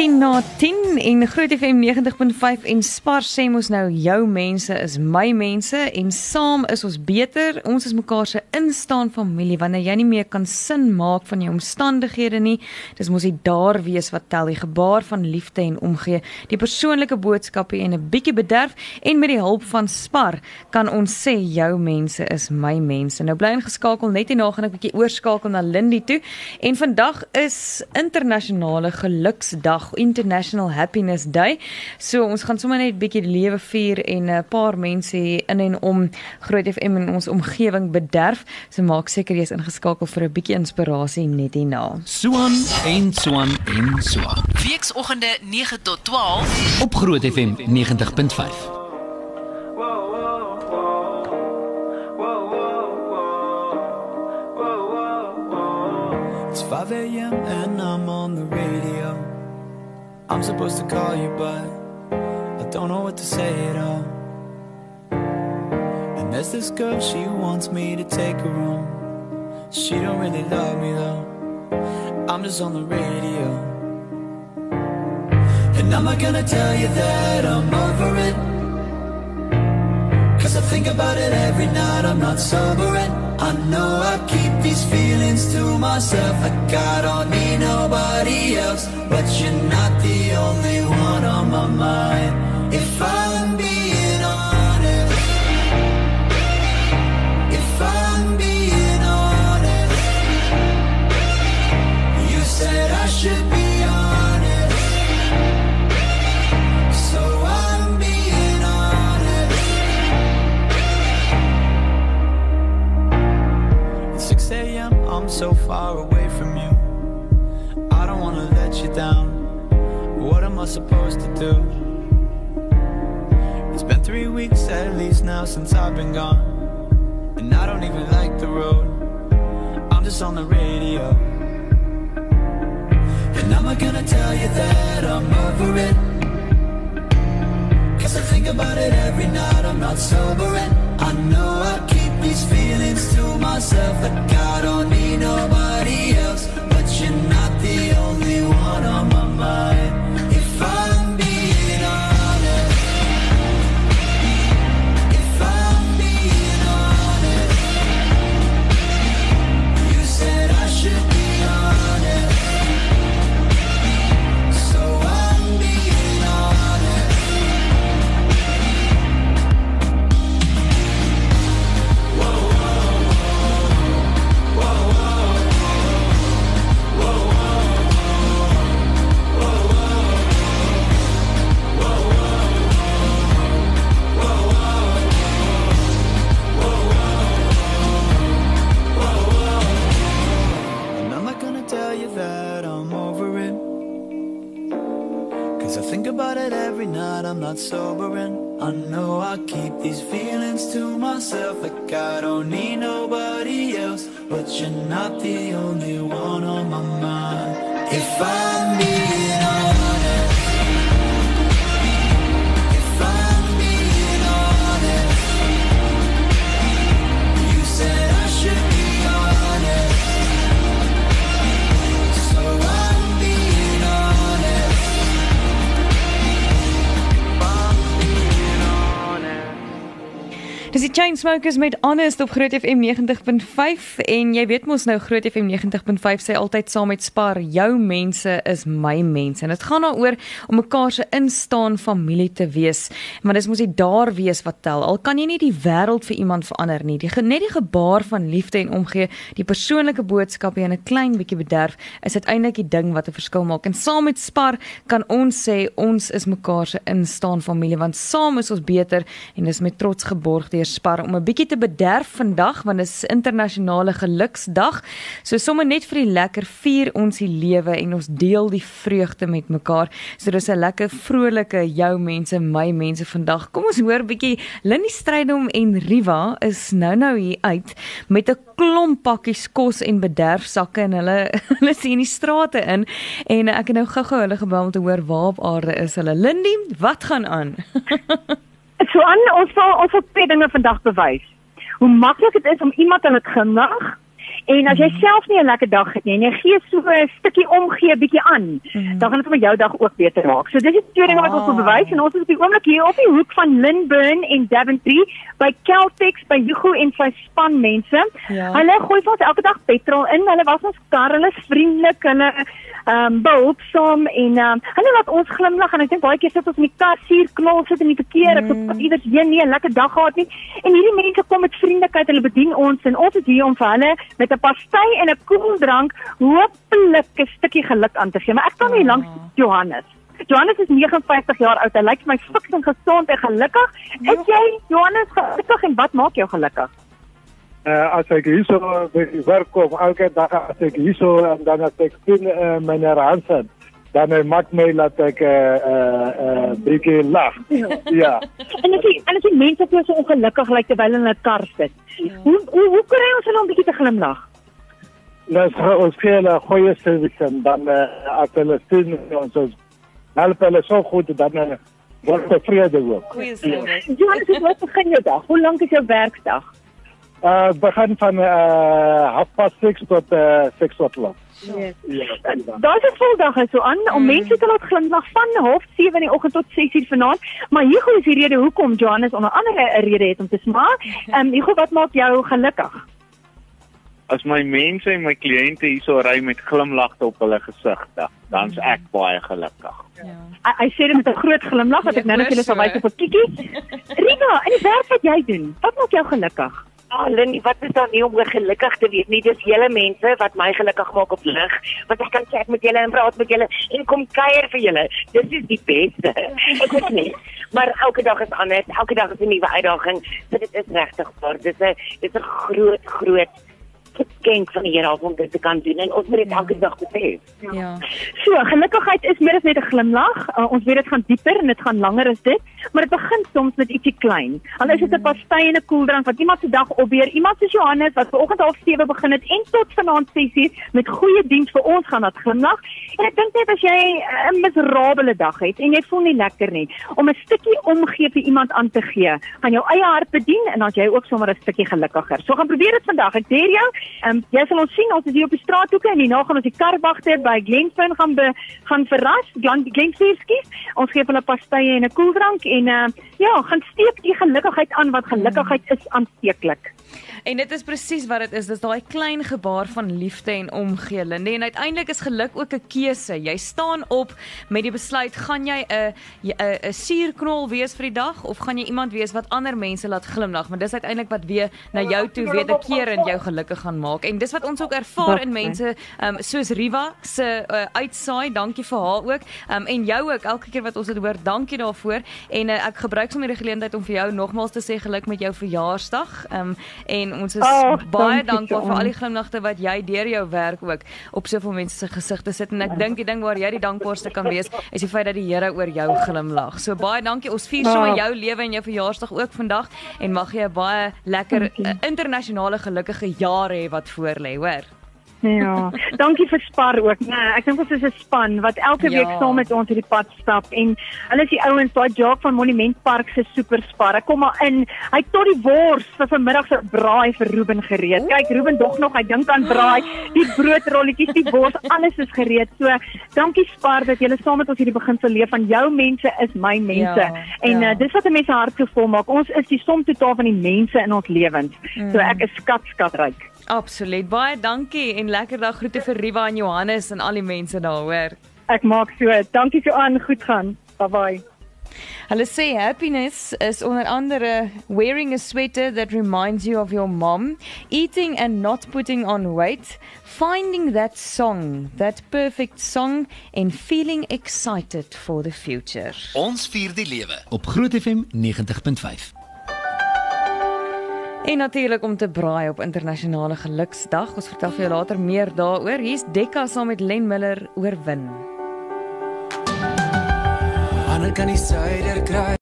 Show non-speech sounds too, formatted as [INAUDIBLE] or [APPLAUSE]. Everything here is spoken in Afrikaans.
10 na 10 en Groot FM 90.5 en Spar sê mos nou jou mense is my mense en saam is ons beter. Ons is mekaar se instaan familie wanneer jy nie meer kan sin maak van jou omstandighede nie. Dis mos die daar wees wat tel, die gebaar van liefde en omgee, die persoonlike boodskappe en 'n bietjie bederf en met die hulp van Spar kan ons sê jou mense is my mense. Nou bly ingeskakel net hierna gaan ek 'n bietjie oorskakel na Lindy toe en vandag is internasionale geluksdag International Happiness Day. So ons gaan sommer net 'n bietjie die lewe vier en 'n paar mense in en om Groot FM in ons omgewing bederf. So maak seker jy's ingeskakel vir 'n bietjie inspirasie net hierna. Suan en Suan en Suan. Weekoggende 9 tot 12 Op Groot FM 90.5. It's 5 a.m. and I'm on the radio. I'm supposed to call you, but I don't know what to say at all. And there's this girl, she wants me to take her home. She don't really love me though. I'm just on the radio. And I'm not gonna tell you that I'm over it. Cause I think about it every night, I'm not sober and I know I keep these feelings to myself. Like I don't need nobody else. But you're not the only one on my mind. If I'm at least now since I've been gone. And I don't even like the road. I'm just on the radio. And I'm not gonna tell you that I'm over it. Cause I think about it every night, I'm not sober and I know I keep these feelings to myself Like I don't need nobody else But you're not the only one on my mind Cause I think about it every night, I'm not sober and I know I keep these feelings to myself like I don't need nobody else. But you're not the only one on my mind. If I need Dis die Chainsmokers met Honest op Groot FM 90.5 en jy weet mos nou Groot FM 90.5 sê altyd saam met Spar jou mense is my mense. En dit gaan daaroor om mekaar se instaan familie te wees maar dis mos die daar wees wat tel. Al kan jy nie die wêreld vir iemand verander nie. Die net die gebaar van liefde en omgee die persoonlike boodskappe en 'n klein bietjie bederf is uiteindelik die ding wat 'n verskil maak. En saam met Spar kan ons sê ons is mekaar se instaan familie want saam is ons beter en dis met trots geborg deur Spar om 'n bietjie te bederf vandag want dit is internasionale geluksdag. So sommer net vir die lekker vier ons die lewe en ons deel die vreugde met mekaar. So dis 'n lekker vrolike jou mense, my mense vandag. Kom ons hoor bietjie Lindy Strydom en Riva is nou nou hier uit met 'n klomp pakkies kos en bederfsakke en hulle [LAUGHS] hulle sien die strate in en ek het nou gou-gou hulle gebel om te hoor waar op aarde is hulle. Lindy, wat gaan aan? [LAUGHS] So aan ons wil ons wil twee dinge vandag bewys. Hoe maklik dit is om iemand in 'n glimlag En as jy self nie 'n lekker dag het nie en jy gee so 'n stukkie omgee bietjie aan, dan gaan dit sommer jou dag ook beter maak. So dis die twee dinge wat ons wil bewys en ons is op die oomblik hier op die hoek van Linburn en Daventry by Caltex by Hugo en sy span mense. Ja. Hulle gooi vir ons elke dag petrol in. Hulle was ons kar, hulle is vriendelik, hulle ehm um, behulpsaam en ehm um, hulle laat ons glimlag en ek dink baie keer sit ons in die kar suur knol sit in die verkeer, ek Mm. het iewers heen nie 'n lekker dag gehad nie. En hierdie mense kom met vriendelikheid, hulle bedien ons en ons is hier om vir hulle met 'n pastei en 'n koeldrank hopelik 'n stukkie geluk aan te gee. Maar ek staan hier langs Johannes. Johannes is 59 jaar oud. Hy lyk vir my fiks en gesond en gelukkig. Is jy Johannes gelukkig en wat maak jou gelukkig? Uh, as ek hierso by die werk kom, elke dag as ek hierso en dan as ek sien uh, meneer Hansen, dan uh, maak my laat ek 'n uh, uh, uh, bietjie lag. ja. En as jy en as jy mense vir jou so ongelukkig lyk terwyl hulle in 'n kar sit. Hoe hoe hoe kry ons hulle om bietjie te glimlag? Nou so, ons gee hulle goeie service en dan uh, as hulle sien ons ons help hulle so goed dan uh, word tevrede ook. Goeie service. Johannes, hoe wat begin jou dag? Hoe lank is jou werkdag? Uh, begin van uh, half past 6 tot uh, 6 o'clock. Yes. Ja. Daar's 'n voldag is so aan om mense te laat glimlag van 07:30 in die oggend tot 6:00 vanaand. Maar Hugo is die rede hoekom Johannes onder andere 'n rede het om te smaak. Ehm um, Hugo, wat maak jou gelukkig? As my mense en my kliënte hierso ry met glimlagte op hulle gesigte, dan's ek baie gelukkig. Ja. Hy, hy sê dit met 'n groot glimlag wat ek nou net vir julle sal wys op 'n kiekie. Rina, in die werk wat jy doen, wat maak jou gelukkig? Ah, Lynn, wat is dan nie om gelukkig te wees nie? Dis julle mense wat my gelukkig maak op lig. Wat ek kan chat met julle en praat met julle en kom kuier vir julle. Dis is die beste. Ek weet nie. Maar elke dag is anders. Elke dag is 'n nuwe uitdaging. So dit is regtig waar. Dis 'n dis 'n groot groot geskenk van die Here om dit te kan doen en ons moet dit elke dag besef. Ja. So, gelukkigheid is meer as net 'n glimlag. Uh, ons weet dit gaan dieper en dit gaan langer as dit, maar dit begin soms met ietsie klein. Al is dit 'n pastei en 'n koeldrank wat iemand se dag opbeer. Iemand soos Johannes wat vanoggend half 7 begin het en tot vanaand 6uur met goeie diens vir ons gaan dat glimlag. En ek dink net as jy 'n miserabele dag het en jy voel nie lekker nie, om 'n stukkie omgee vir iemand aan te gee, gaan jou eie hart bedien en dan jy ook sommer 'n stukkie gelukkiger. So gaan probeer dit vandag. Ek deur jou. Ehm um, jy sal ons sien is hier op die straathoeke en hierna gaan ons die karwagte by Glenfin gaan be, gaan verras, Glen Glenfin skies. Ons gee hulle pastye en 'n koeldrank en uh, ja, gaan steek die gelukigheid aan want gelukigheid is aansteeklik. En dit is presies wat dit is. Dis daai klein gebaar van liefde en omgee, Linde. En uiteindelik is geluk ook 'n keuse. Jy staan op met die besluit, gaan jy 'n 'n 'n suurknol wees vir die dag of gaan jy iemand wees wat ander mense laat glimlag? Maar dis uiteindelik wat weer na jou toe wederkeer en jou gelukkig gaan maak. En dis wat ons ook ervaar in mense, um, soos Riva se uh, uitsaai. Dankie vir haar ook. Um, en jou ook elke keer wat ons dit hoor, dankie daarvoor. En uh, ek gebruik sommer die geleentheid om vir jou nogmaals te sê geluk met jou verjaarsdag. Um, en ons is Oh, baie dankbaar vir al die glimlagte wat jy deur jou werk ook op soveel mense se gesigte sit en ek dink die ding waar jy die dankbaarste kan wees is die feit dat die Here oor jou glimlag. So baie dankie. Ons vier sommer Ah. jou lewe en jou verjaarsdag ook vandag en mag jy 'n baie lekker uh, internasionale gelukkige jaar hê wat voor lê, hoor. Ja, dankie vir Spar ook. Nee, ek dink ons is 'n span wat elke Ja. week saam met ons hierdie pad stap en hulle is die ouens daai Jock van Monument Park se superspar. Ek kom maar in. Hy tot die wors vir vanmiddag se braai vir Ruben gereed. Kyk, Ruben dog nog, hy dink aan braai, die broodrolletjies, die wors, alles is gereed. So, dankie Spar dat julle saam met ons hierdie beginsel leef van jou mense is my mense. Ja, en ja. uh, dis wat 'n mens se hart so vol maak. Ons is die som totaal van die mense in ons lewens. So ek is skat skatryk. Absoluut. Baie dankie en lekker dag groete vir Riva en Johannes en al die mense daar, hoor. Ek maak so. Dankie so aan. Goed gaan. Bye bye. Hulle sê happiness is onder andere wearing a sweater that reminds you of your mom, eating and not putting on weight, finding that song, that perfect song and feeling excited for the future. Ons vier die lewe op Groot FM 90.5. En natuurlik om te braai op internasionale geluksdag. Ons vertel vir jou later meer daaroor. Hier's Dekka saam met Len Miller oorwin. Ander kan die suider kry